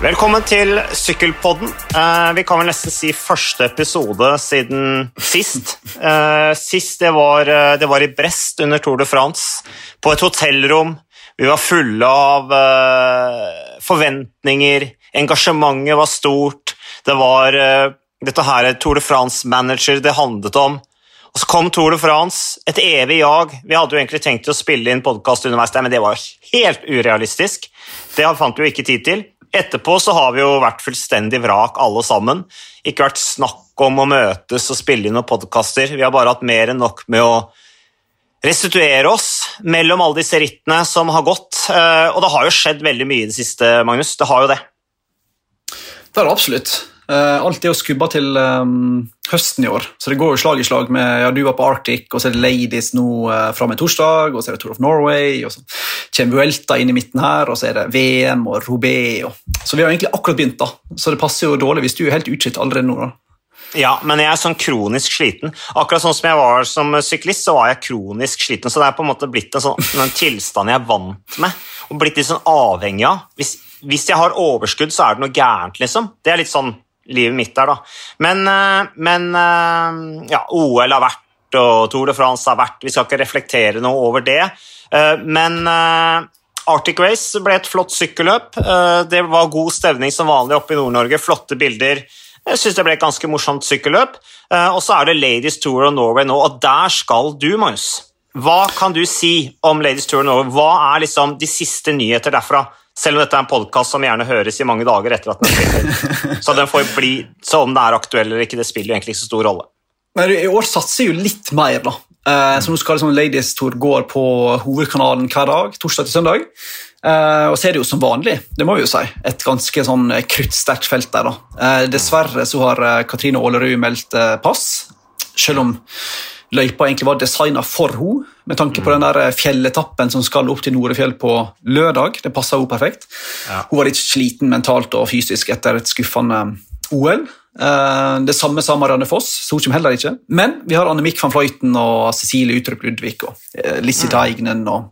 Velkommen til Sykkelpodden. Eh, vi kan vel nesten si første episode siden sist. Eh, sist det var, eh, det var i Brest under Tour de France, på et hotellrom. Vi var fulle av eh, forventninger, engasjementet var stort. Det var eh, dette her Tour de France-manager det handlet om. Og så kom Tour de France, et evig jag. Vi hadde jo egentlig tenkt å spille inn podkast underveis der, men det var helt urealistisk. Det fant vi jo ikke tid til. Etterpå så har vi jo vært fullstendig vrak alle sammen. Ikke vært snakk om å møtes og spille inn noen podkaster. Vi har bare hatt mer enn nok med å restituere oss mellom alle disse rittene som har gått. Eh, Og det har jo skjedd veldig mye i det siste, Magnus. Det har jo det. Det er det absolutt. Eh, alt er jo skubba til um, høsten i år, så det går jo slag i slag med ja, Du var på Arctic, og så er det Ladies nå uh, fra og med torsdag, og så er det Tour of Norway, og så kommer Vuelta inn i midten her, og så er det VM og. Og... Så vi har egentlig akkurat begynt, da. Så det passer jo dårlig hvis du er helt utslitt allerede nå. da. Ja, men jeg er sånn kronisk sliten. Akkurat sånn som jeg var som syklist, så var jeg kronisk sliten. Så det er på en måte blitt en sånn en tilstand jeg er vant med, og blitt litt sånn avhengig av. Hvis, hvis jeg har overskudd, så er det noe gærent, liksom. Det er litt sånn livet mitt der, da. Men, eh, men eh, ja, OL har vært, og Tour de France har vært. Vi skal ikke reflektere noe over det. Eh, Men Arctic Race ble et flott sykkelløp. Det var god stevning som vanlig oppe i Nord-Norge. Flotte bilder. Jeg syns det ble et ganske morsomt sykkelløp. Og så er det Ladies Tour of Norway nå, og der skal du, Magnus. Hva kan du si om Ladies Tour of Norway? Hva er liksom de siste nyheter derfra? Selv om dette er en podkast som gjerne høres i mange dager etter at den er spilt. Så den får bli, så om det er aktuell eller ikke, det spiller egentlig ikke så stor rolle. Men I år satser jo litt mer, da. Eh, så nå skal liksom Ladies Tour gå på hovedkanalen hver dag, torsdag til søndag. Eh, og så er det jo som vanlig, det må vi jo si, et ganske sånn kruttsterkt felt der. da. Eh, dessverre så har Katrine Aalerud meldt pass, selv om løypa egentlig var designa for henne, med tanke på den der eh, fjelletappen som skal opp til Norefjell på lørdag. Det passa henne perfekt. Ja. Hun var litt sliten mentalt og fysisk etter et skuffende OL. Eh, Det samme sa Marianne Foss, så kommer heller ikke. Men vi har Anne-Mikk van Fløyten og Cecilie Utrup Ludvig og eh, Lissi Teignen og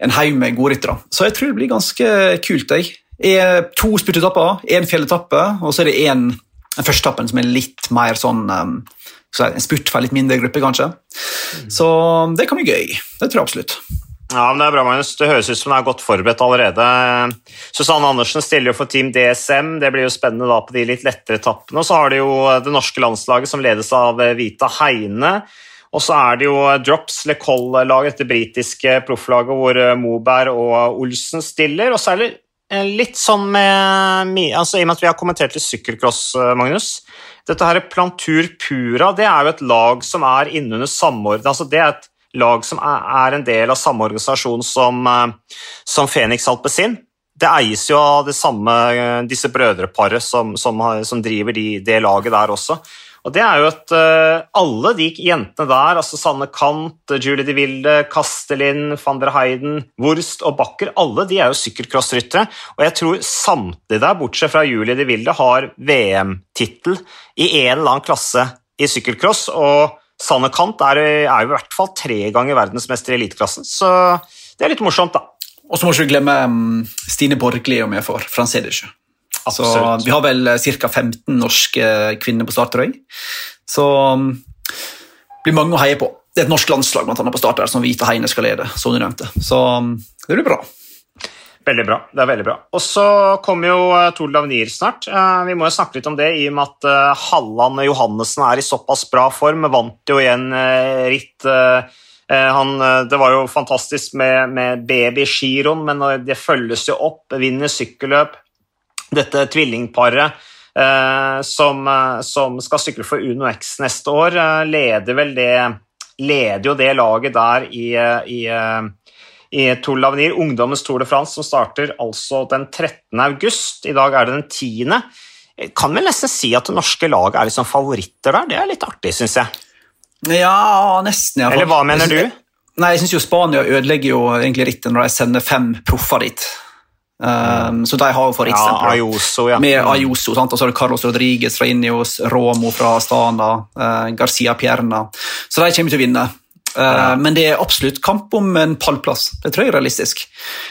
en haug med godryttere. Så jeg tror det blir ganske kult. Jeg. To spurtetapper, én fjelletappe, og så er det én den første etappen som er litt mer sånn um, skal En spurt for en litt mindre gruppe, kanskje. Så det kan bli gøy. Det tror jeg absolutt. Ja, men Det er bra, Magnus. Det høres ut som det er godt forberedt allerede. Susanne Andersen stiller jo for Team DSM. Det blir jo spennende da på de litt lettere etappene. Og så har de jo det norske landslaget som ledes av Vita Heine. Og så er det jo Drops Le Coll-laget, dette britiske profflaget hvor Moberg og Olsen stiller. Og så er det eh, litt sånn med altså, I og med at vi har kommentert litt sykkelcross, eh, Magnus. Dette her Plantur Pura det er jo et lag som er innunder samordna. altså Det er et lag som er en del av samme organisasjon som, eh, som Phoenix Alpezin. Det eies jo av samme, eh, disse brødreparet som, som, som driver de, det laget der også. Og det er jo at eh, alle de jentene der, altså Sanne Kant, Julie de Wilde, Kastelin, van der Heiden, Wurst og Bakker, alle de er jo sykkelcrossryttere. Og jeg tror samtlige der, bortsett fra Julie de Wilde, har VM-tittel i en eller annen klasse i sykkelcross. Og Sanne Kant er, er jo i hvert fall tre ganger verdensmester i eliteklassen, så det er litt morsomt, da. Og så må vi ikke glemme um, Stine Borgli og med for Fransedische. Så Absolutt. vi har vel ca. 15 norske kvinner på starterøy. Så det blir mange å heie på. Det er et norsk landslag blant annet, på start der, som Vita Heine skal lede. som du nevnte. Så um, det blir bra. Veldig bra. det er veldig bra. Og så kommer jo eh, Tour de l'Avenir snart. Eh, Vi må jo snakke litt om det, i og med at eh, Halland Johannessen er i såpass bra form. Vant jo igjen eh, ritt eh, eh, han, eh, Det var jo fantastisk med, med babygiroen, men det følges jo opp. Vinner sykkelløp. Dette tvillingparet eh, som, eh, som skal sykle for Uno X neste år, eh, leder vel det Leder jo det laget der i, eh, i i Tour l'Avenir, ungdommens Tour de France, som starter altså den 13. august. I dag er det den 10. Jeg Kan vel nesten si at det norske laget er liksom favoritter der. Det er litt artig, syns jeg. Ja, nesten. Eller hva mener du? Nei, jeg syns jo Spania ødelegger jo egentlig rittet når de sender fem proffer dit. Um, så de har jo Ja, favorittstempelet. Ayoso, ja. Med Ayuso, sant? og så er det Carlos Rodriguez fra Ineos, Romo fra Astana, uh, Garcia Pierna. Så de kommer til å vinne. Uh, Ja. Men det er absolutt kamp om en pallplass. Det tror jeg er realistisk.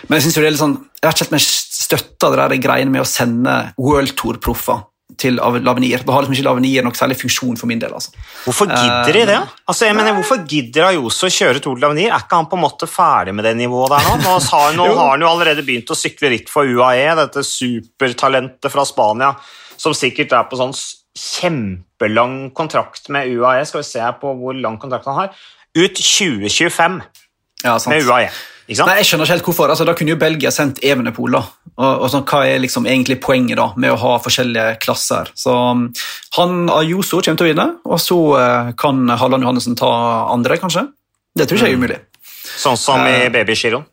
Men jeg synes jo det er litt sånn, jeg vet ikke helt støtta det der greiene med å sende World Tour-proffer til Av- Lavenir. Det har liksom ikke Lavenir noen særlig funksjon for min del. altså. Hvorfor gidder de det? Altså, jeg mener, hvorfor gidder Ayoso å kjøre Tour de l'Avenir? Er ikke han på en måte ferdig med det nivået der nå? Nå har, nå har han jo allerede begynt å sykle ritt for UAE, dette supertalentet fra Spania, som sikkert er på sånn kjempelang kontrakt med UAE. Skal vi se på hvor lang kontrakt han har. Ut 2025 Ja, med UAE. Nei, Jeg skjønner ikke helt hvorfor. Altså, da kunne jo Belgia sendt Evenepool. Og, og sånn, Hva er liksom egentlig poenget da med å ha forskjellige klasser? Så um, han Ayoso kommer til å vinne, og så eh, kan Halland Johannessen ta andre, kanskje? Det tror ikke jeg er umulig. Sånn som i Eh, babygiroen.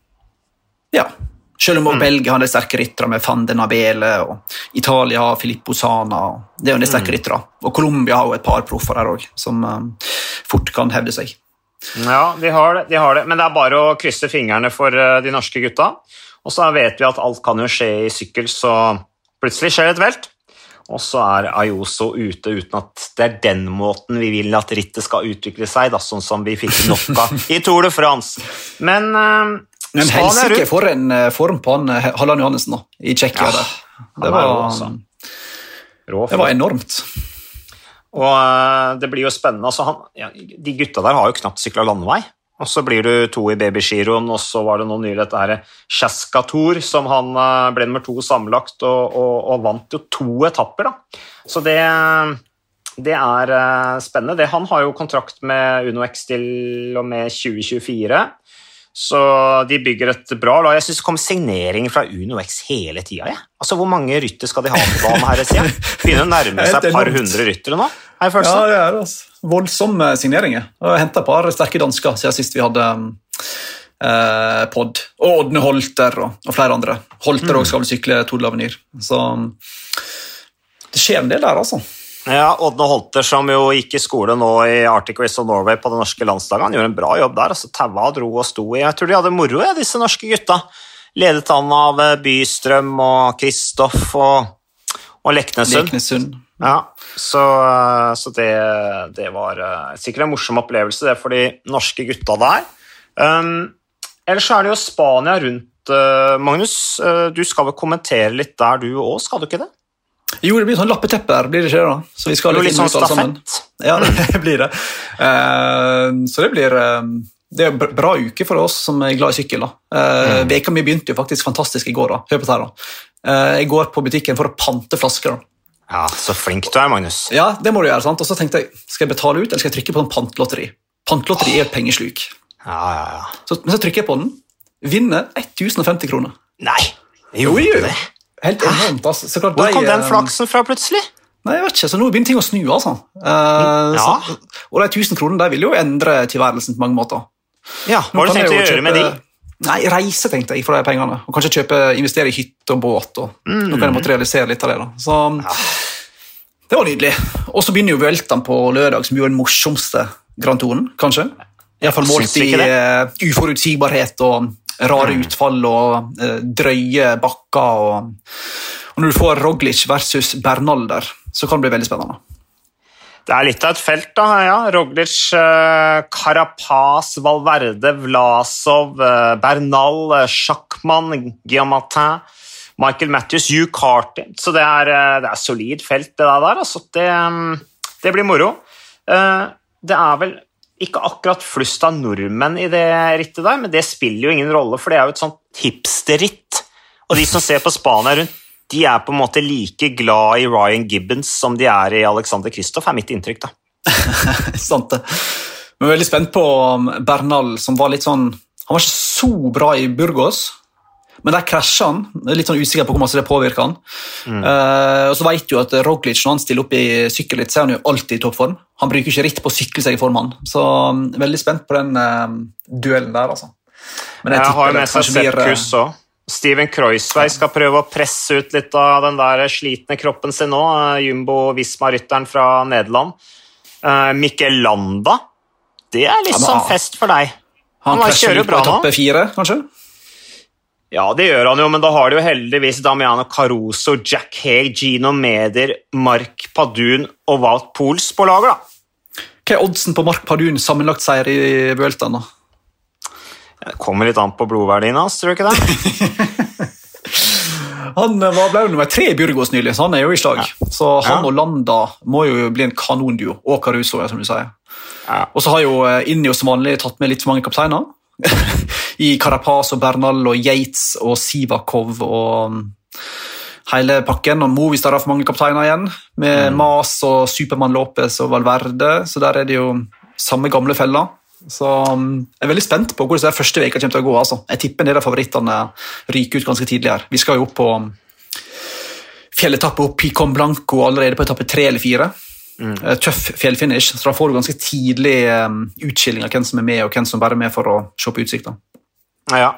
Ja. Selv om Belgia har de sterke ryttere med Van den Abele, og Italia har Filippo Sana. og Det er jo de sterke sterke ryttere. Og Colombia har jo et par proffer der òg, som eh, fort kan hevde seg. Ja, de har, det, de har det, men det er bare å krysse fingrene for eh, de norske gutta. Og så vet vi at alt kan jo skje i sykkel, så plutselig skjer det et velt. Og så er Ayoso ute uten at det er den måten vi vil at rittet skal utvikle seg, da, sånn som vi fikk nok av i Tour de France. Men, eh, Men helsike for en eh, form på han Halland Johannessen da, i Tsjekkia. Ja. Det var. Det var enormt. Og eh, det blir jo spennende. Altså, han, ja, de gutta der har jo knapt sykla landevei. Og så blir du to i babygiroen, og så var det nå nylig dette her Chaska Tour, som han eh, ble nummer to sammenlagt, og, og, og vant jo to etapper, da. Så det, det er eh, spennende. Det, han har jo kontrakt med UnoX til og med 2024. Så de bygger et bra lag. Jeg syns det kommer signeringer fra UnoX hele tida. Ja. Altså, hvor mange rytter skal de ha på banen her? Siden? Begynner å nærme seg et par hundre ryttere nå. Jeg Ja, det er. Altså. Voldsomme signeringer. Henta et par sterke dansker siden sist vi hadde eh, pod. Og Ådne Holter og, og flere andre. Holter Mm. også skal vel sykle Tour de l'Avenir. Så det skjer en del der, altså. Ja, Ådne Holter, som jo gikk i skole nå i Arctic Race of Norway på det norske landslaget, han gjorde en bra jobb der. altså Taua dro og sto i. Jeg tror de hadde moro, ja, disse norske gutta. Ledet an av eh, Bystrøm og Kristoff og, og Leknesund. Leknesund. Ja, så, så det, det var eh, sikkert en morsom opplevelse det for de norske gutta der. Um, ellers så er det jo Spania rundt, eh, Magnus. Eh, du skal vel kommentere litt der du òg, skal du ikke det? Jo, det blir sånn lappetepper, blir det ikke det? da? Så vi skal Det blir litt sånn stafett. Ja, det blir det. Uh, så det blir uh, det er en bra uke for oss som er glad i sykkel. da. Eh, Veka mi begynte jo faktisk fantastisk i går. da. Hør på det her da. Eh, jeg går på butikken for å pante flasker. da. Ja, så flink du er, Magnus. Ja, det må du gjøre, sant? Og så tenkte jeg, skal jeg betale ut, eller skal jeg trykke på en pantlotteri? Pantlotteri er et pengesluk. Ja, ja, ja. Så, men så trykker jeg på den, vinner 1050 kroner. Nei, gjorde jo, det? Helt enormt, altså. Så klart, Hvor kom den eh, flaksen fra plutselig? Nei, jeg vet ikke, så nå begynner ting å snu, altså. Eh, Ja. så, og de 1000 kronene vil jo endre tilværelsen på mange måter. Ja, Hva har du tenkt å gjøre gjøre med de? Nei, reise, tenkte jeg, for de pengene. Og kanskje kjøpe, investere i hytte og båt. og Mm. Nå kan jeg materialisere litt av det. da. Så Det var nydelig. Og så begynner jo Vueltaen på lørdag, som jo er den morsomste Grand Touren, kanskje. Iallfall målt i eh, uforutsigbarhet og rare utfall og eh, drøye bakker. Og, og når du får Roglic versus Bernal der, så kan det bli veldig spennende. Det er litt av et felt, da. ja. Roglic, eh, Carapaz, Valverde, Vlasov, eh, Bernal, Sjakman, Guillaumatin, Michael Matthews, Hugh Carty. Så det er, det er solid felt, det der. Altså. Det, mm, det blir moro. Det er vel ikke akkurat flust av nordmenn i det rittet der, men det spiller jo ingen rolle, for det er jo et sånt hipsterritt. Og de som ser på Spania rundt, de er på en måte like glad i Ryan Gibbons som de er i Alexander Kristoff, er mitt inntrykk. da. Sant det. Men veldig spent på um, Bernal, som var litt sånn Han var ikke så bra i Burgos, men der krasja han. Litt sånn usikker på hvor mye det påvirker han. Eh, og så vet du at Roglic når han stiller opp i sykkelritt, så er han jo alltid i toppform. Han bruker ikke ritt på å sykle seg i form, han. Så um, veldig spent på den uh, duellen der, altså. Men Jeg jeg har det med seg Sepp Kuss òg. Steven Kreuzberg skal prøve å presse ut litt av den der slitne kroppen sin nå. eh, Jumbo Visma-rytteren fra Nederland. Uh, Mikkel Landa. Det er litt Ja, men sånn fest for deg. Han han krasjer kjører på bra nå. fire, kanskje? Ja, det gjør han jo, men da har de jo heldigvis Damiano Caruso, Jack Hay, Gino Meder, Mark Padun og Walt Pools på laget, da. Hva er oddsen på Mark Padun sammenlagt seier i Vueltaen? da? Det kommer litt an på blodverdien hans, tror du ikke det? Han eh, var, ble nummer tre i Burgos nylig, så han er jo i slag. Så han Ja. og Landa må jo bli en kanonduo. Og Caruso, ja, som du sier. Ja. Og så har jo Inni og som vanlig tatt med litt for mange kapteiner. I Carapaz og Bernal og Yates og Sivakov og mm, hele pakken. Og Movistar har for mange kapteiner igjen, med Mas og Supermann Lopez og Valverde. Så der er det jo samme gamle fella. Så mm, jeg er veldig spent på hvordan det første veka kommer til å gå. altså. Jeg tipper en del av favorittene ryker ut ganske tidlig her. Vi skal jo opp på mm, fjelletappe opp i Con Blanco allerede på etappe tre eller fire. Eh, Tøff fjellfinish, så da får du ganske tidlig um, utskilling av hvem som er med, og hvem som bare er med for å se på utsikta. Ja.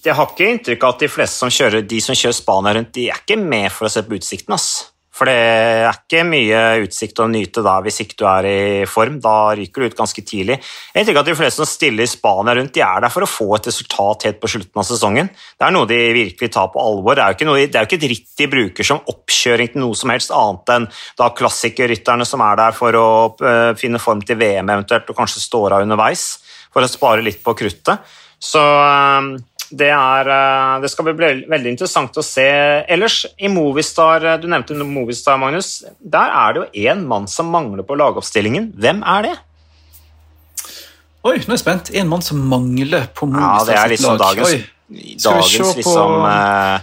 Jeg har ikke inntrykk av at de fleste som kjører, de som kjører Spania rundt, de er ikke med for å se på utsikten. ass. For det er ikke mye utsikt å nyte da hvis ikke du er i form. Da ryker du ut ganske tidlig. Jeg tenker at De fleste som stiller i Spania rundt, de er der for å få et resultat helt på slutten av sesongen. Det er noe de virkelig tar på alvor. Det er jo ikke, noe, er jo ikke et ritt de bruker som oppkjøring til noe som helst annet enn da klassikerrytterne som er der for å øh, finne form til VM eventuelt, og kanskje står av underveis for å spare litt på kruttet. Så øh, det, er, øh, det skal bli veldig interessant å se. Ellers, i Movistar, øh, du nevnte Movistar, Magnus. Der er det jo én mann som mangler på lagoppstillingen. Hvem er det? Oi, nå er jeg spent. En mann som mangler på Ja, det er liksom lag. dagens, Oi, Skal vi se liksom, på- øh,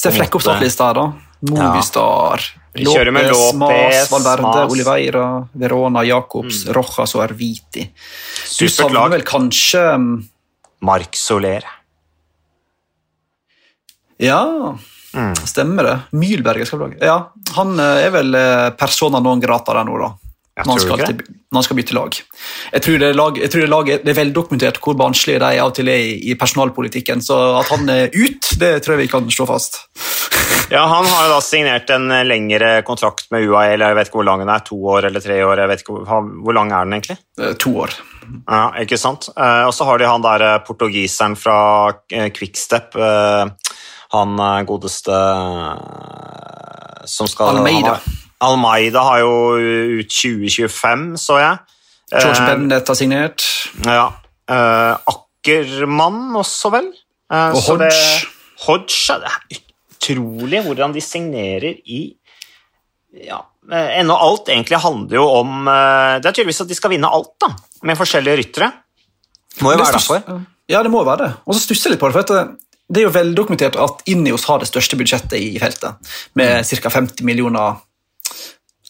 Se flekk opp her, da. Movistar. Ja. Lopez, Lopez, Mas, Valverde, Mas. Oliveira, Verona, Jacobs, Rojas og Arviti. Du savner vel kanskje Mark Marc Soler. Ja, Mm. stemmer det. Mylberg skal lage. Ja, han eh, er vel eh, persona non grata der nå, da. Når han, skal til, når han skal bytte lag. Jeg tror det er, lag, tror det er, laget, det er veldokumentert hvor barnslige de av og til er i, i personalpolitikken, så at han er ut, det tror jeg vi kan slå fast. Ja, Han har jo da signert en eh, lengre kontrakt med UAL. Jeg vet ikke hvor lang den er, to år eller tre år. jeg vet ikke Hvor, lang er den egentlig? To år. Ja, ikke sant? Og så har de han der portugiseren fra Quickstep. Han eh, godeste eh, som skal Almeida. har- Almeida har jo ut 2025, så jeg. George Eh, Bennett har signert. Ja. Akkermann også, vel? Og Hodge. det- Hodge. Det er utrolig hvordan de signerer i ja, ennå alt egentlig handler jo om Det er tydeligvis at de skal vinne alt, da, med forskjellige ryttere. Må jo være derfor. Ja, det må være det. Og så stusser jeg litt på det, for at det, er jo veldokumentert at Ineos har det største budsjettet i feltet, med ca. 50 millioner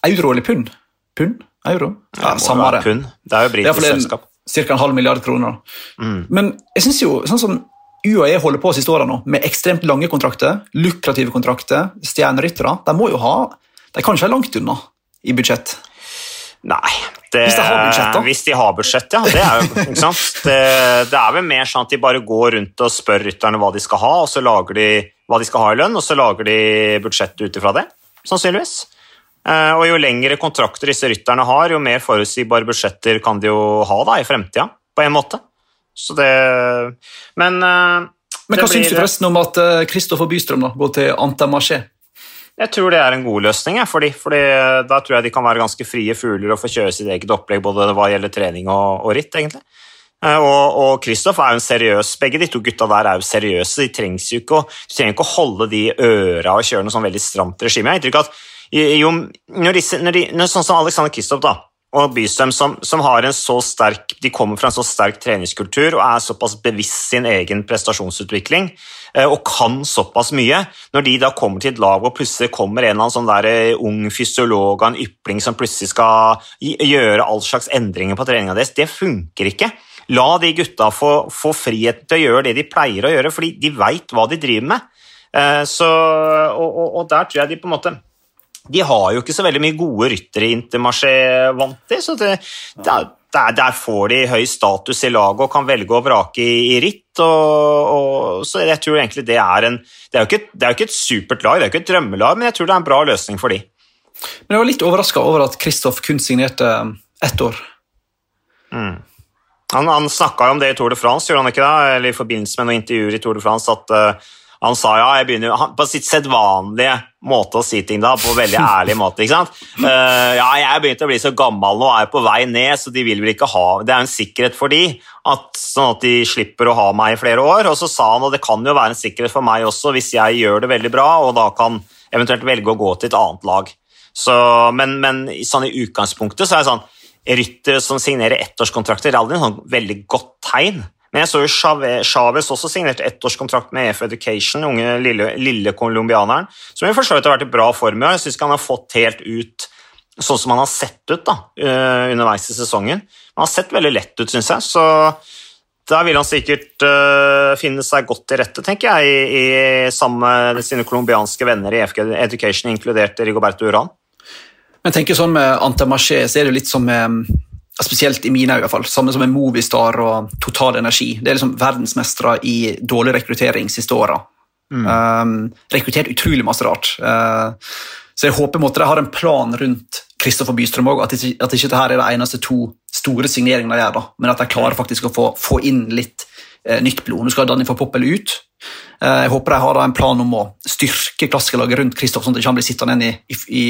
euro eller pund? Pund? Euro? Ja, samme det. Det er jo britisk selskap. ca. en halv milliard kroner. Mm. Men jeg synes jo, sånn som UAE holder på siste årene nå, med ekstremt lange kontrakter, lukrative kontrakter, stjerneryttere, de må jo ha De kan ikke være langt unna i budsjett. Nei det, Hvis de har budsjett, da? Hvis de har budsjett, ja. Det er, jo, ikke sant? Det, det er vel mer sånn at de bare går rundt og spør rytterne hva de skal ha, og så lager de hva de skal ha i lønn, og så lager de budsjettet ut ifra det. Sannsynligvis. Eh, Og jo lengre kontrakter disse rytterne har, jo mer forutsigbare budsjetter kan de jo ha da i fremtida, på en måte. Så det Men eh, Men hva syns du forresten om at Kristoffer Bystrøm da, går til Antamarché? Jeg tror det er en god løsning, jeg, fordi, fordi da tror jeg de kan være ganske frie fugler og få kjøre sitt eget opplegg, både hva gjelder trening og, og ritt, egentlig. Eh, Og, Kristoff er jo en seriøs Begge de to gutta der er jo seriøse. De trengs jo ikke de trenger ikke å holde de øra og kjøre noe sånn veldig stramt regime. Jeg har inntrykk av at jo, når disse, når de, når sånn som Alexander Kristoff da, og Bystrøm, som, som har en så sterk, de kommer fra en så sterk treningskultur og er såpass bevisst sin egen prestasjonsutvikling eh, og kan såpass mye, når de da kommer til et lag og plutselig kommer en eller annen sånn der eh, ung fysiolog og en ypling som plutselig skal gjøre all slags endringer på treninga deres, det funker ikke. La de gutta få, få frihet til å gjøre det de pleier å gjøre, fordi de veit hva de driver med. Eh, Så, og, og, og der tror jeg de på en måte de har jo ikke så veldig mye gode ryttere Intermarché vant til, så det, der, der, får de høy status i laget og kan velge og vrake i, i ritt. Og, og, så jeg tror egentlig det er en Det er jo ikke, det er jo ikke et supert lag, det er jo ikke et drømmelag, men jeg tror det er en bra løsning for de. Men jeg var litt overraska over at Kristoff kun signerte eh, ett år. Han, han snakka om det i Tour de France, gjorde han ikke det? Eller i forbindelse med noen intervjuer i Tour de France, at, eh, Han sa ja, jeg begynner han, på sitt sedvanlige måte å si ting da, på veldig ærlig måte. ikke sant? Uh, ja, jeg begynte å bli så gammel nå, er på vei ned, så de vil vel ikke ha Det er en sikkerhet for de, at, sånn at de slipper å ha meg i flere år. Og så sa han, og det kan jo være en sikkerhet for meg også, hvis jeg gjør det veldig bra, og da kan eventuelt velge å gå til et annet lag. Så, men, men sånn i utgangspunktet så er det sånn Ryttere som signerer ettårskontrakter, er aldri en sånn veldig godt tegn. Men jeg så jo Chávez også signerte ettårskontrakt med EF Education, unge lille, lille colombianeren, som i for så vidt har vært i bra form. Jeg syns ikke han har fått helt ut sånn som han har sett ut da, eh, underveis i sesongen. Han har sett veldig lett ut, syns jeg. så da vil han sikkert uh, finne seg godt til rette, tenker jeg, i, i sammen med sine colombianske venner i EF Education, inkludert Rigoberto Uran. Men jeg tenker sånn med Antemarché så er det litt som med spesielt i mine øyne, samme som med Movistar og Total Energi. Det er liksom verdensmestere i dårlig rekruttering siste åra. Mm. Um, rekruttert utrolig masse rart. Uh, så jeg håper måtte de har en plan rundt Kristoffer Bystrøm òg, at, ikke, at ikke dette er de eneste to store signeringene de gjør, da, men at de klarer faktisk å få, få inn litt uh, nytt blod. Nå skal Danny få Poppel ut. Uh, jeg håper de har en plan om å styrke klassikerlaget rundt Kristoff, sånn at han ikke blir sittende i, i, i,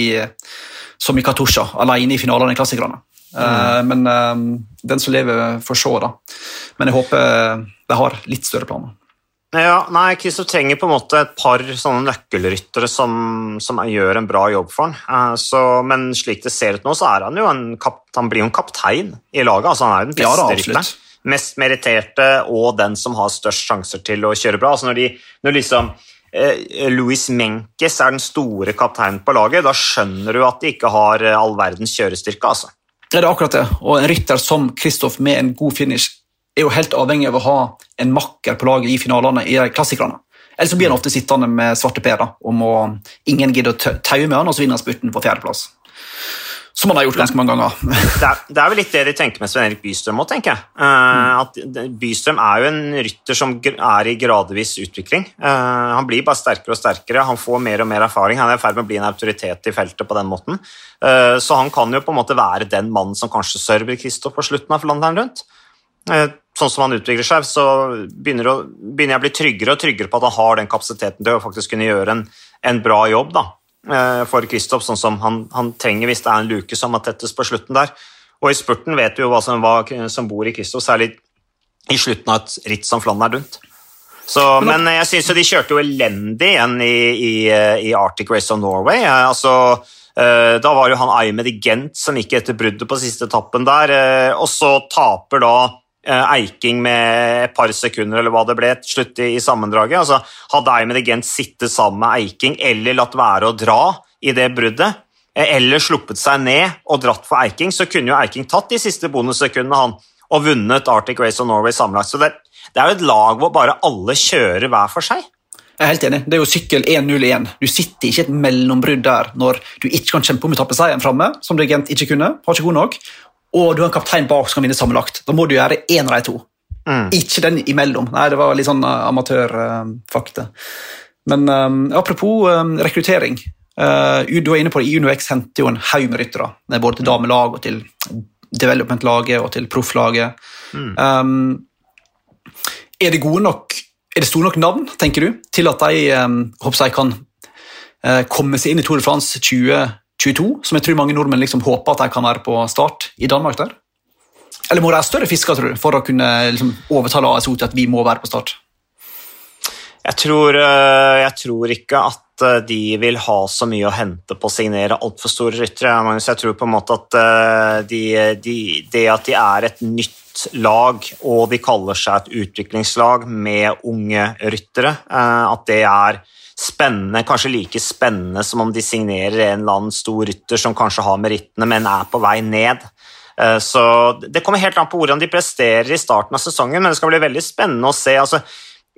som i Katusha, alene i finalene i klassikerne. Mm. Men um, den som lever, får se. da. Men jeg håper de har litt større planer. Ja, nei, Kristoff trenger på en måte et par sånne nøkkelryttere som, som gjør en bra jobb for han. Uh, så, men slik det ser ut nå, så er han jo en, kap, han blir jo en kaptein i laget. altså Han er jo den beste ja, rytteren. Mest meritterte og den som har størst sjanser til å kjøre bra. altså Når, de, når liksom eh, Louis Menkes er den store kapteinen på laget, da skjønner du at de ikke har all verdens kjørestyrke. altså. Det er akkurat det. Og en rytter som Kristoff med en god finish er jo helt avhengig av å ha en makker på laget i finalene i klassikerne. Ellers blir han ofte sittende med svarte Per og må ingen gidder å taue med han, og så vinner han spurten på fjerdeplass. Som han har gjort ganske mange ganger. det, er, det, er, vel litt det de tenker med Sven Erik Bystrøm òg, tenker jeg. Uh, at Bystrøm er jo en rytter som er i gradvis utvikling. Uh, han blir bare sterkere og sterkere, han får mer og mer erfaring. Han er i ferd med å bli en autoritet i feltet på den måten. Uh, så han kan jo på en måte være den mannen som kanskje server Kristoff på slutten av Flandern rundt. Sånn som han utvikler seg, så begynner, jeg å bli tryggere og tryggere på at han har den kapasiteten til å faktisk kunne gjøre en, en bra jobb. da. Eh, for Kristoff, sånn som han, han, trenger hvis det er en luke som må tettes på slutten der. Og i spurten vet vi jo hva som, hva som bor i Kristoff, særlig i slutten av et ritt som Flandern rundt. Så, men jeg syns de kjørte jo elendig igjen i, i, i, Arctic Race of Norway. Eh, altså, eh, da var jo han Aymed Gent som gikk etter bruddet på siste etappen der, og så taper da Eh, Eiking med et par sekunder, eller hva det ble, til slutt i, i sammendraget. Altså, hadde Eimed Gent sittet sammen med Eiking eller latt være å dra i det bruddet, eh, eller sluppet seg ned og dratt for Eiking, så kunne jo Eiking tatt de siste bonussekundene han, og vunnet Arctic Race of Norway sammenlagt. Så det, det er jo et lag hvor bare alle kjører hver for seg. Jeg er helt enig. Det er jo sykkel 1-0-1. Du sitter ikke i et mellombrudd der når du ikke kan kjempe om etappeseieren framme, som Gent ikke kunne, var ikke god nok, og du har en kaptein bak som kan vinne sammenlagt. Da må du gjøre én av de to. Mm. Ikke den imellom. Nei, det var litt sånn uh, amatørfakta. Uh, Men um, apropos um, rekruttering. Uh, du var inne på det, UnoX henter jo en haug med ryttere. Både til damelag og til development-laget og til profflaget. Mm. Um, er det gode nok er det store nok navn, tenker du, til at de um, håper jeg kan uh, komme seg inn i Tour de France 20, 22, som jeg tror mange nordmenn liksom håper at de kan være på start i Danmark der? Eller må det være større fisker tror du, for å kunne liksom, overtale ASO til at vi må være på start? Jeg tror, eh, jeg tror, ikke at eh, de vil ha så mye å hente på å signere altfor store ryttere. Jeg tror på en måte at eh, de, de, det at de er et nytt lag, og de kaller seg et utviklingslag med unge ryttere, at det er spennende, kanskje like spennende som om de signerer en eller annen stor rytter som kanskje har merittene, men er på vei ned. Eh, så Det kommer helt an på hvordan de presterer i starten av sesongen, men det skal bli veldig spennende å se. Altså,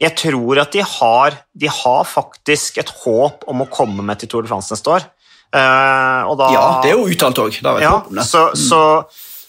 jeg tror at de har, de har, faktisk et håp om å komme med til Tour de France neste år. Uh, da, ja, det er jo uttalt òg. Ja, så, mm. så,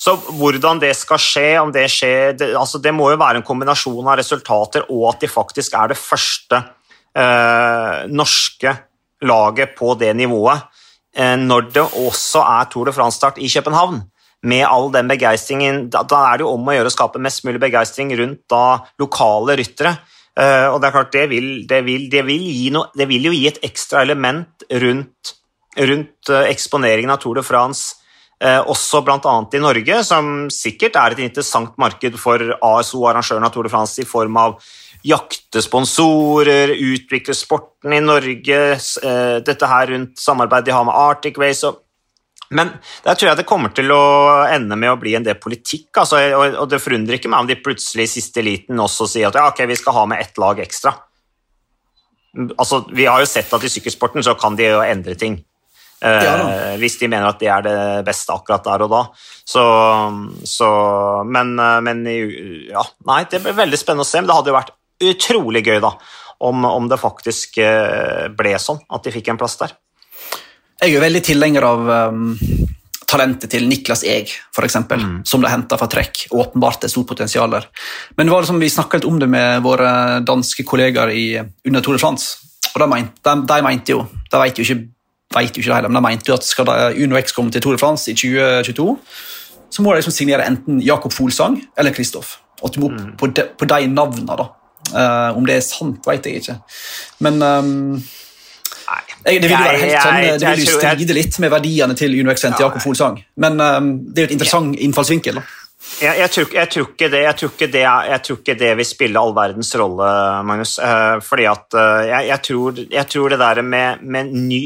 så, hvordan det skal skje, om det skjer det, altså det må jo være en kombinasjon av resultater og at de faktisk er det første uh, norske laget på det nivået uh, når det også er Tour de France-start i København. Med all den begeistringen, da, da, er det jo om å gjøre å skape mest mulig begeistring rundt da lokale ryttere. Eh, og det er klart, det vil, det vil, det vil, noe, det vil jo gi et ekstra element rundt, rundt eh, eksponeringen av Tour de France, eh, også bl.a. i Norge, som sikkert er et interessant marked for ASO, arrangøren av Tour de France i form av jakte sponsorer, utvikle sporten i Norge, dette her rundt samarbeid de har med Arctic Race og men der tror jeg det kommer til å ende med å bli en del politikk. Altså, og, det forundrer ikke meg om de plutselig i siste liten også sier at ja, ok, vi skal ha med ett lag ekstra. Altså, vi har jo sett at i sykkelsporten så kan de jo endre ting. Eh, ja, hvis de mener at det er det beste akkurat der og da. Så, så men, eh, men, ja, nei, det blir veldig spennende å se. Men det hadde jo vært utrolig gøy da, om, om det faktisk eh, ble sånn at de fikk en plass der. Jeg er jo veldig tilhenger av um, talentet til Niklas Eg, f.eks., mm. som ble henta fra trekk. Åpenbart et stort potensial der. Men det var liksom, vi snakka litt om det med våre danske kollegaer i, under Tour de France. Og de, mente, de, de mente jo De vet jo ikke, vet jo ikke det heller, men de mente jo at skal Uno X komme til Tour de France i 2022, så må de liksom signere enten Jakob Folsang eller Kristoff. Og du må mm. på, de, på de navnene, da. Uh, om det er sant, vet jeg ikke. Men um, det vil jo være helt sånn, det vil jo stride litt med verdiene til Uno X til Jakob Folsang, men um, det er jo et interessant innfallsvinkel. da. Jeg, jeg, tror, jeg, tror, det, jeg, tror det, jeg tror ikke det vil spille all verdens rolle, Magnus. Uh, fordi at uh, jeg, tror, tror, det der med, med ny,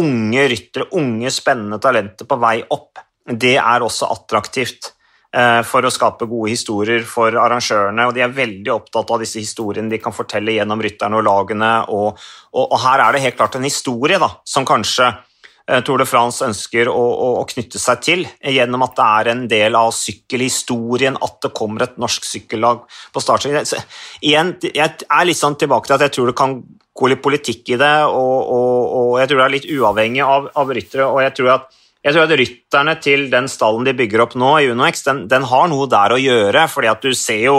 unge ryttere, unge, spennende talenter på vei opp, det er også attraktivt. Eh, for å skape gode historier for arrangørene. og De er veldig opptatt av disse historiene de kan fortelle gjennom rytterne og lagene. Og, og, og her er det helt klart en historie da, som kanskje eh, Tour de France ønsker å, å, å, knytte seg til, gjennom at det er en del av sykkelhistorien at det kommer et norsk sykkellag på startstreken. Igjen, jeg er litt sånn tilbake til at jeg tror det kan gå litt politikk i det, og, og jeg tror det er litt uavhengig av, av ryttere. og jeg tror at jeg tror at Rytterne til den stallen de bygger opp nå, i UnoX, den, den har noe der å gjøre. fordi at du ser jo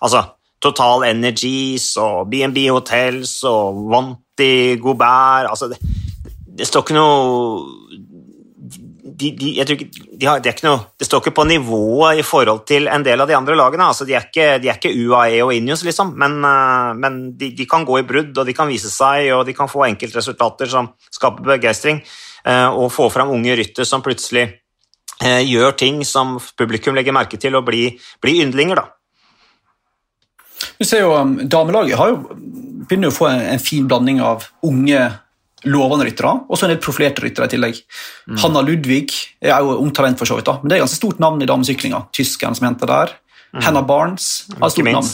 altså, Total Energies og BNB Hotels og Vanti Gobert altså, det, det, står ikke noe de, de, ikke, de har, det, noe, det, står ikke på nivået i forhold til en del av de andre lagene. Altså, de, er ikke, de, er ikke, UAE og Injus, liksom, men, uh, men de, kan gå i brudd og de kan vise seg og de kan få enkeltresultater som skaper begeistring. Eh, og få fram unge rytter som plutselig eh, gjør ting som publikum legger merke til, og blir, blir yndlinger. da. Du ser jo, um, Damelaget har jo, begynner å få en, en fin blanding av unge, lovende ryttere og så en del profilerte ryttere i tillegg. Mm. Hanna Ludvig er jo ungtalent, for så vidt, da, men det er ganske stort navn i damesyklinga. Tyskeren som henter der. Mm. Hannah Barnes har stort navn.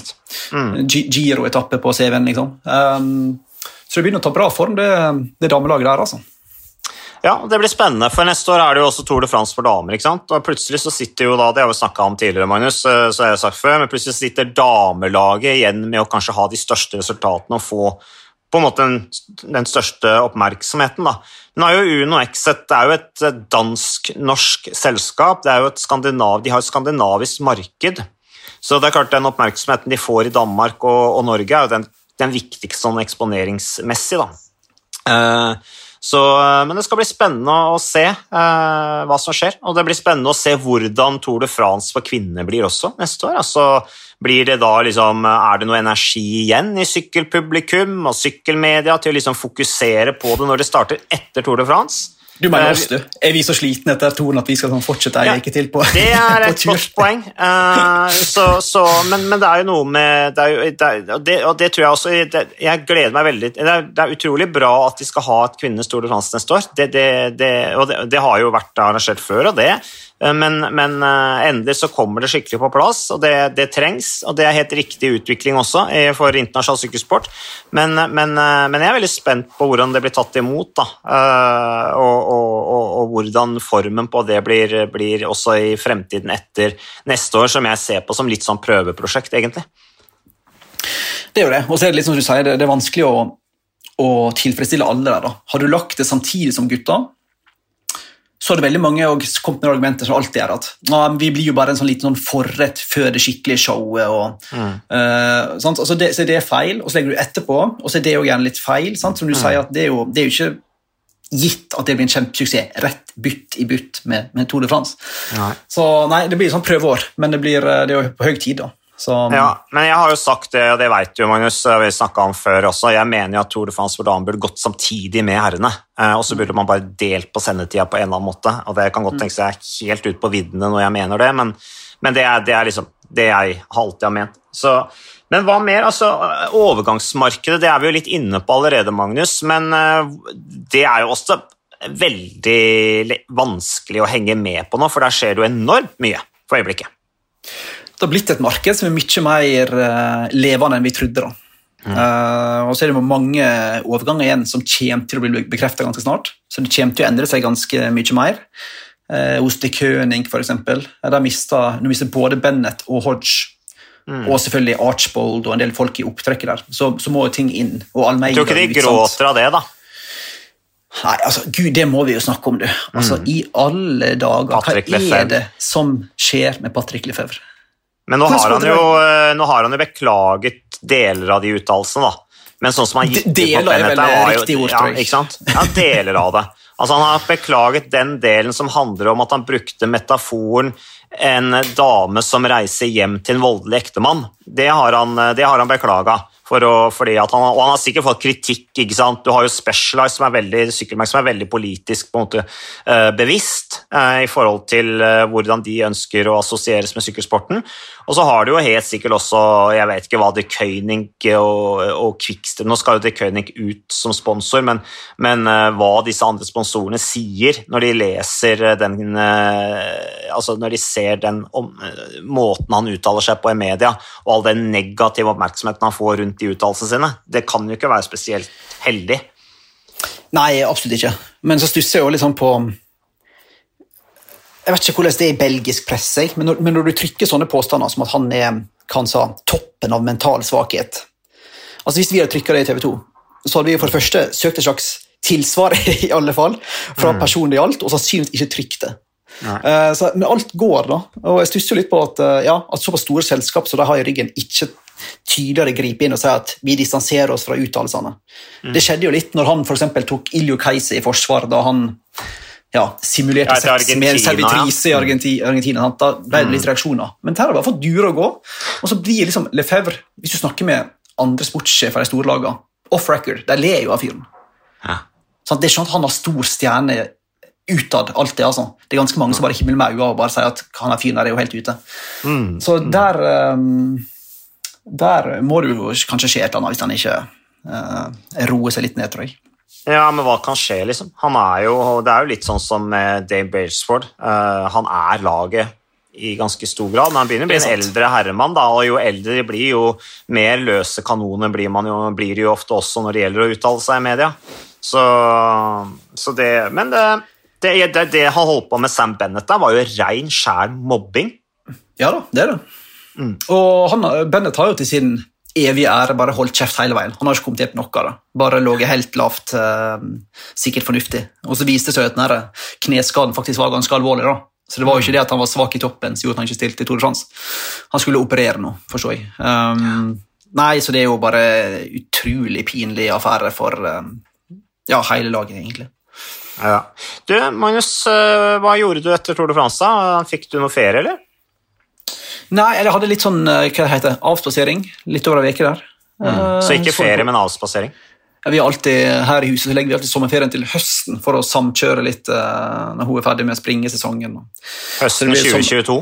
Mm. Giro-etappe på CV-en, liksom. Um, så det begynner å ta bra form, det, det damelaget der. altså. Ja, det blir spennende, for neste år er det jo også Tour de France for damer. ikke sant? Og plutselig så sitter jo da, Det har vi snakka om tidligere, Magnus, eh, så har jeg sagt før, men plutselig sitter damelaget igjen med å kanskje ha de største resultatene og få på en måte den, den største oppmerksomheten. da. Men er jo Uno Exit det er jo et dansk-norsk selskap. det er jo et skandinav, De har et skandinavisk marked. Så det er klart den oppmerksomheten de får i Danmark og, og Norge, er jo den, den viktigste sånn eksponeringsmessig. da. Uh, så, eh, men det skal bli spennende å se eh, hva som skjer. Og det blir spennende å se hvordan Tour de France for kvinner blir også neste år. Altså, blir det da liksom, Er det noe energi igjen i sykkelpublikum og sykkelmedia til å liksom fokusere på det når det starter etter Tour de France? Du mener oss, du. Er vi så slitne etter toren at vi skal sånn fortsette ei ja, uke til på Det er et godt poeng. Uh, så, så, men, men, det er jo noe med det jo, det, og, det, og, det, tror jeg også det, Jeg gleder meg veldig det er, det er, utrolig bra at de skal ha et kvinnenes Tour de France neste år. og det, har jo vært arrangert før, og det. Eh, men, men, eh, endelig så kommer det skikkelig på plass, og det, det, trengs. Og det er helt riktig utvikling også for internasjonal sykkelsport. Men, men, eh, men, jeg er veldig spent på hvordan det blir tatt imot, da. Og, og, og, og hvordan formen på det blir, blir, også i fremtiden etter neste år, som jeg ser på som litt sånn prøveprosjekt, egentlig. Det er jo det. Og så er det litt som du sier, det, er vanskelig å, å tilfredsstille alle der. da. Har du lagt det samtidig som gutta, så er det veldig mange og kommet med argumenter som alltid er at vi blir jo bare en sånn liten sånn forrett før det skikkelige showet. Og, mm. uh, altså det, så det er feil, og så legger du etterpå, og så er det jo gjerne litt feil. Sant? Som du mm. sier, at det er, jo, det er, jo, ikke gitt at det blir en kjempesuksess rett bytt i bytt med, med Tour de France. Nei. Så nei, det blir sånn prøveår, men det, blir, eh, det er jo på høy tid. da. Så, Ja, men jeg har jo sagt det, og det vet du, Magnus, vi snakket om før også. Jeg mener jo at Tour de France for burde gått samtidig med herrene. Eh, Og så burde man bare delt på sendetida på en eller annen måte. Og det kan godt tenkes jeg er helt ut på viddene når jeg mener det, men, men det, er, det er liksom det jeg alltid har ment. Så, men hva mer? Altså, overgangsmarkedet det er vi jo litt inne på allerede, Magnus, men eh, det er jo også veldig vanskelig å henge med på nå, for der skjer det jo enormt mye for øyeblikket. Det har blitt et marked som er mye mer eh, levende enn vi trodde. da. Eh, og så er det mange overganger igjen som kommer til å bli bekreftet ganske snart. Så det kommer til å endre seg ganske mye mer. Uh, hos De König. Eh, Der mister nå mistet både Bennett og Hodge, og selvfølgelig Archbold og en del folk i opptrekket der. Så, så må jo ting inn. Og Almeida tror ikke de gråter av det, da. Nei, altså, Gud, det må vi jo snakke om, du. Altså, I alle dager, Mm. Patrick hva Lefebvre. er det som skjer med Patrick Lefebvre? Men nå har, han jo, eh, nå har han jo beklaget deler av de uttalelsene, da. Men sånn som han gikk De- ut på Bennett, vel var jo- ord, ja, ikke sant? Ja, deler av det. Altså, han har beklaget den delen som handler om at han brukte metaforen en dame som reiser hjem til en voldelig ektemann. Det har han, det han beklaga. For å, og han har sikkert fått kritikk. ikke sant? Du har jo Specialized, som er veldig, som er veldig politisk på en måte eh, bevisst eh, i forhold til eh, hvordan de ønsker å assosieres med sykkelsporten. Og så har du jo helt sikkert også jeg vet ikke hva De König og, og Quickstep Nå skal jo De König ut som sponsor, men, men hva disse andre sponsorene sier når de leser den Altså når de ser den om, eh, måten han uttaler seg på i media, og all den negative oppmerksomheten han får rundt de uttalelsene sine, det kan jo ikke være spesielt heldig. Nei, absolutt ikke. Men så stusser jeg jo sånn på Jeg vet ikke hvordan det er i belgisk presse, men når, men når du trykker sånne påstander som at han er hva han sa, toppen av mental svakhet Altså Hvis vi hadde trykka det i TV 2, så hadde vi for det første søkt et slags tilsvar, i alle fall, fra personen det gjaldt, og sannsynligvis ikke trykt det. Eh, så, men alt går, da. Og jeg stusser litt på at, uh, ja, at såpass store selskap som de har i ryggen, ikke tydeligere griper inn og sier at vi distanserer oss fra uttalelsene. Det skjedde jo litt når han for eksempel tok Iljo Keise i forsvar, da han ja, simulerte Ja, sex med en servitrise i Argenti- Argentina. sant? Da ble det litt reaksjoner. Men her har bare fått dure å gå. Og så blir liksom Lefebvre, hvis du snakker med andre sportssjefer i storlagene, off record, de ler jo av fyren. Ja. Det er ikke sånn at han har stor stjerne utad, alltid. altså. Det er ganske mange som bare himler med øynene og bare sier at han er fyren der er jo helt ute. Mm. Så der um, Der må det jo kanskje skje et eller annet hvis han ikke uh, roer seg litt ned, tror jeg. Ja, men hva kan skje, liksom? Han er jo, det er jo litt sånn som Dave Brailsford. Eh, han er laget i ganske stor grad, men han begynner å bli en eldre herremann, da, og jo eldre de blir, jo mer løse kanoner blir man jo, blir det jo ofte også når det gjelder å uttale seg i media. Så, så det, men det, det, det, det han holdt på med Sam Bennett der, var jo rein, skjær mobbing. Ja da, det er det. Og han, Bennett har jo til sin evige ære bare holdt kjeft hele veien. Han har ikke kommentert noe. da. Bare ligget helt lavt, eh, sikkert fornuftig. Og så viste det seg at denne kneskaden faktisk var ganske alvorlig. da. Så det var jo ikke det at han var svak i toppen som gjorde at han ikke stilte i Tour de France. Han skulle operere nå, forstår jeg. Um, nei, så det er jo bare utrolig pinlig affære for um, ja, hele laget, egentlig. Ja. Du, Magnus, eh, hva gjorde du etter Tour de France? da? Fikk du noe ferie, eller? Nei, jeg hadde litt sånn eh, hva det heter, avspasering litt over ei uke der. Mm. Så ikke ferie, men avspasering? Ja, vi har alltid, her i huset så legger vi alltid sommerferien til høsten for å samkjøre litt eh, når hun er ferdig med springesesongen. Høsten Så det blir sånn- 2022?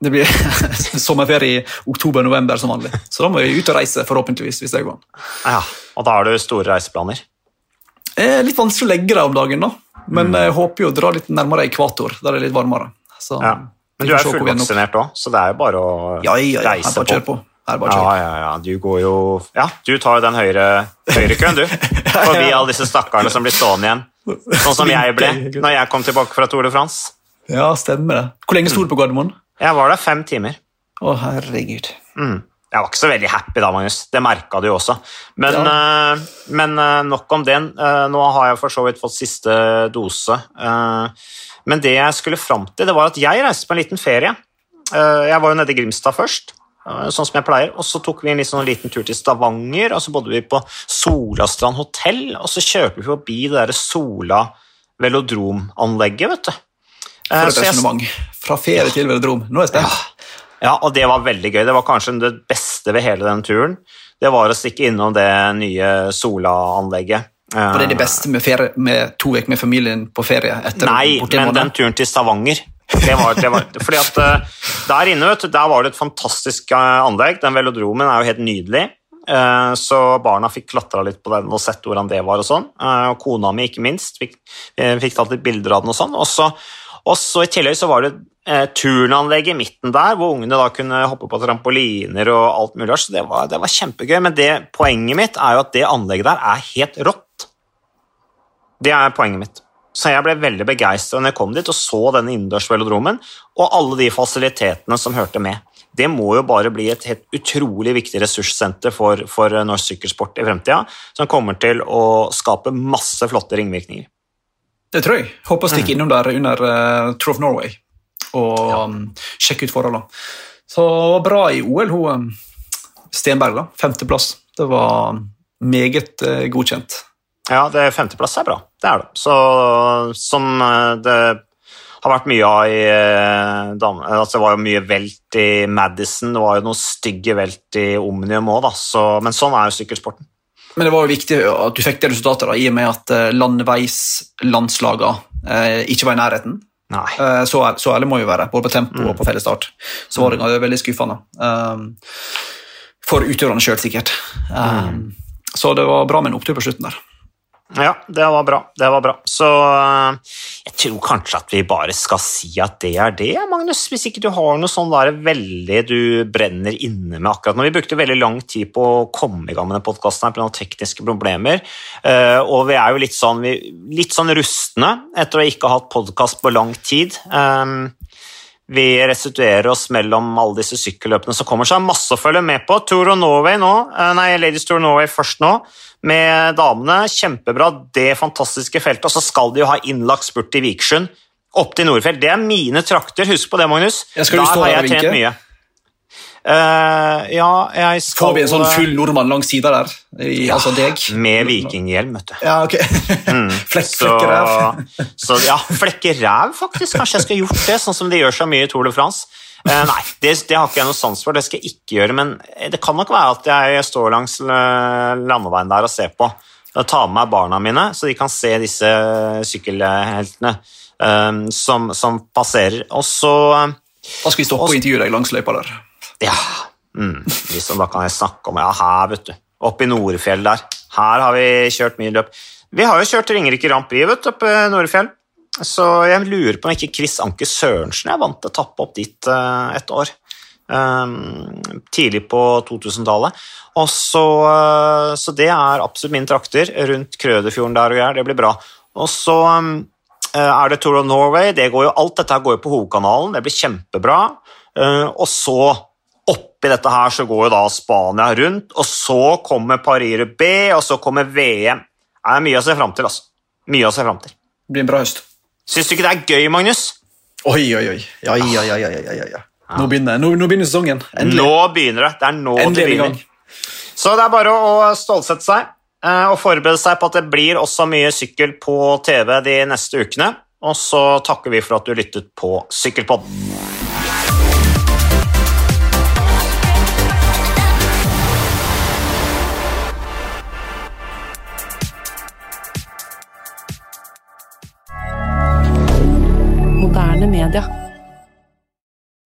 Det blir sommerferie i oktober-november som vanlig. Så da må vi ut og reise, forhåpentligvis. hvis det går an. Ja, og da har du store reiseplaner? Er litt vanskelig å legge det om dagen, da. Men jeg håper jo å dra litt nærmere ekvator, der det er litt varmere. Så, Ja. Men du er fullvaksinert òg, så det er jo bare å Ja, ja, ja. Reise på. Bare Ja, ja, ja. Du går jo Ja, du tar jo den høyre, høyrekøen, du. Forbi alle disse stakkarene som blir stående igjen. Sånn som jeg ble når jeg kom tilbake fra Tour de France. Ja, stemmer det. Hvor lenge sto du på Gardermoen? Jeg var der fem timer. Å, herregud. Mm. Jeg var ikke så veldig happy da, Magnus. Det merka du jo også. Men, eh, men uh, nok om det. Uh, nå har jeg for så vidt fått siste dose. Men det jeg skulle fram til, det var at jeg reiste på en liten ferie. Jeg var jo nede i Grimstad først, sånn som jeg pleier. Og så tok vi en sånn liten tur til Stavanger, og så bodde vi på Solastrand hotell. Og så kjørte vi forbi det derre Sola velodromanlegget, vet du. For et resonnement. Fra ferie til velodrom. Nå er jeg spent. Ja, og det var veldig gøy. Det var kanskje det beste ved hele den turen. Det var å stikke innom det nye Sola-anlegget. Var det er det beste med, ferie, med to uker med familien på ferie? etter Nei, men den turen til Stavanger det var, det var, fordi at uh, Der inne vet du, der var det et fantastisk uh, anlegg. Den velodromen er jo helt nydelig. Så barna fikk klatra litt på den og sett hvordan det var. og sånn. og Kona mi, ikke minst, fikk, fikk tatt litt bilder av den. Og sånn. Og så I tillegg så var det turnanlegg i midten der, hvor ungene da kunne hoppe på trampoliner og alt mulig. Så det var, det var kjempegøy. Men det, poenget mitt er jo at det anlegget der er helt rått. Det er poenget mitt. Så jeg ble veldig begeistra når jeg kom dit og så denne innendørsvelodromen og alle de fasilitetene som hørte med. Det må jo bare bli et helt utrolig viktig ressurssenter for, for norsk sykkelsport i fremtida, som kommer til å skape masse flotte ringvirkninger. Det tror jeg. Håper å stikke mm. innom der under uh, Tour of Norway og ja. um, sjekke ut forholdene. Så bra i OL, hun um, Stenberg, da. Femteplass. Det var meget uh, godkjent. Ja, det femteplass er bra. Det er det. Så, som eh, det har vært mye av i eh, altså Det var jo mye velt i Madison, det var jo noen stygge velt i Omnium òg, men sånn er jo sykkelsporten. Men det var jo viktig at du fikk det resultatet, da, i og med at eh, landeveislandslagene eh, ikke var i nærheten. Nei. Så, så ærlig må vi være, både på tempo mm. og på fellesstart. Så var det mm. veldig skuffende. Um, for utøverne sjøl, sikkert. Um, mm. Så det var bra med en opptur på slutten der. Ja, det var bra. Det var bra. Så eh, jeg tror kanskje at vi bare skal si at det er det, Magnus. Hvis ikke du har noe sånn der veldig du brenner inne med akkurat nå. Vi brukte veldig lang tid på å komme i gang med den podkasten pga. tekniske problemer. Eh, og vi er jo litt sånn, litt sånn rustne etter å ikke ha hatt podkast på lang tid. Eh, vi restituerer oss mellom alle disse sykkelløpene som kommer, det er masse å følge med på. Tour of Norway nå, nei, Ladies Tour of Norway først nå med damene. Kjempebra, det fantastiske feltet. Og så skal de jo ha innlagt spurt i Vikersund, opp til Nordfjell. Det er mine trakter, husk på det, Magnus. Der har jeg trent mye. Uh, ja, jeg skal Får vi en sånn full nordmann langs sida der? I, ja, altså deg? Med vikinghjelm, vet du. Ja, ok. mm, Flekk, flekkeræv. så, ja, flekkeræv, faktisk. Kanskje jeg skulle gjort det, sånn som de gjør så mye i Tour de France. Uh, nei, det, det, har ikke jeg noe sans for, det skal jeg ikke gjøre. Men det kan nok være at jeg står langs landeveien der og ser på. Jeg tar med meg barna mine, så de kan se disse sykkelheltene um, som, som, passerer. Og så Da skal vi stoppe og intervjue deg langs løypa der. Ja, mm, liksom, da kan jeg snakke om Ja, her, vet du. Oppe i Nordfjell der. Her har vi kjørt mye løp. Vi har jo kjørt Ringerike Grand Prix vet, oppe i Nordfjell. Så jeg lurer på om ikke Chris Anke Sørensen er vant til å tappe opp dit uh, et år. Um, tidlig på 2000-tallet. Så, uh, så, det er absolutt mine trakter rundt Krødefjorden der og her. Det blir bra. Og så um, er det Tour of Norway. Det går jo, alt dette går jo på hovedkanalen. Det blir kjempebra. Uh, og så oppi dette her så går jo da Spania rundt, og så kommer Paris-Rubé, og så kommer VM. Det er mye å se fram til. altså. Mye å se fram til. Det blir en bra høst. Syns du ikke det er gøy, Magnus? Oi, oi, oi. Ja, ja, ja, ja, ja, ja. Nå, begynner, nå, nå begynner sesongen. Endelig. Nå begynner det. Det er nå Endelig det begynner. Så det er bare å stålsette seg eh, og forberede seg på at det blir også mye sykkel på TV de neste ukene. Og så takker vi for at du lyttet på Sykkelpodden. Media.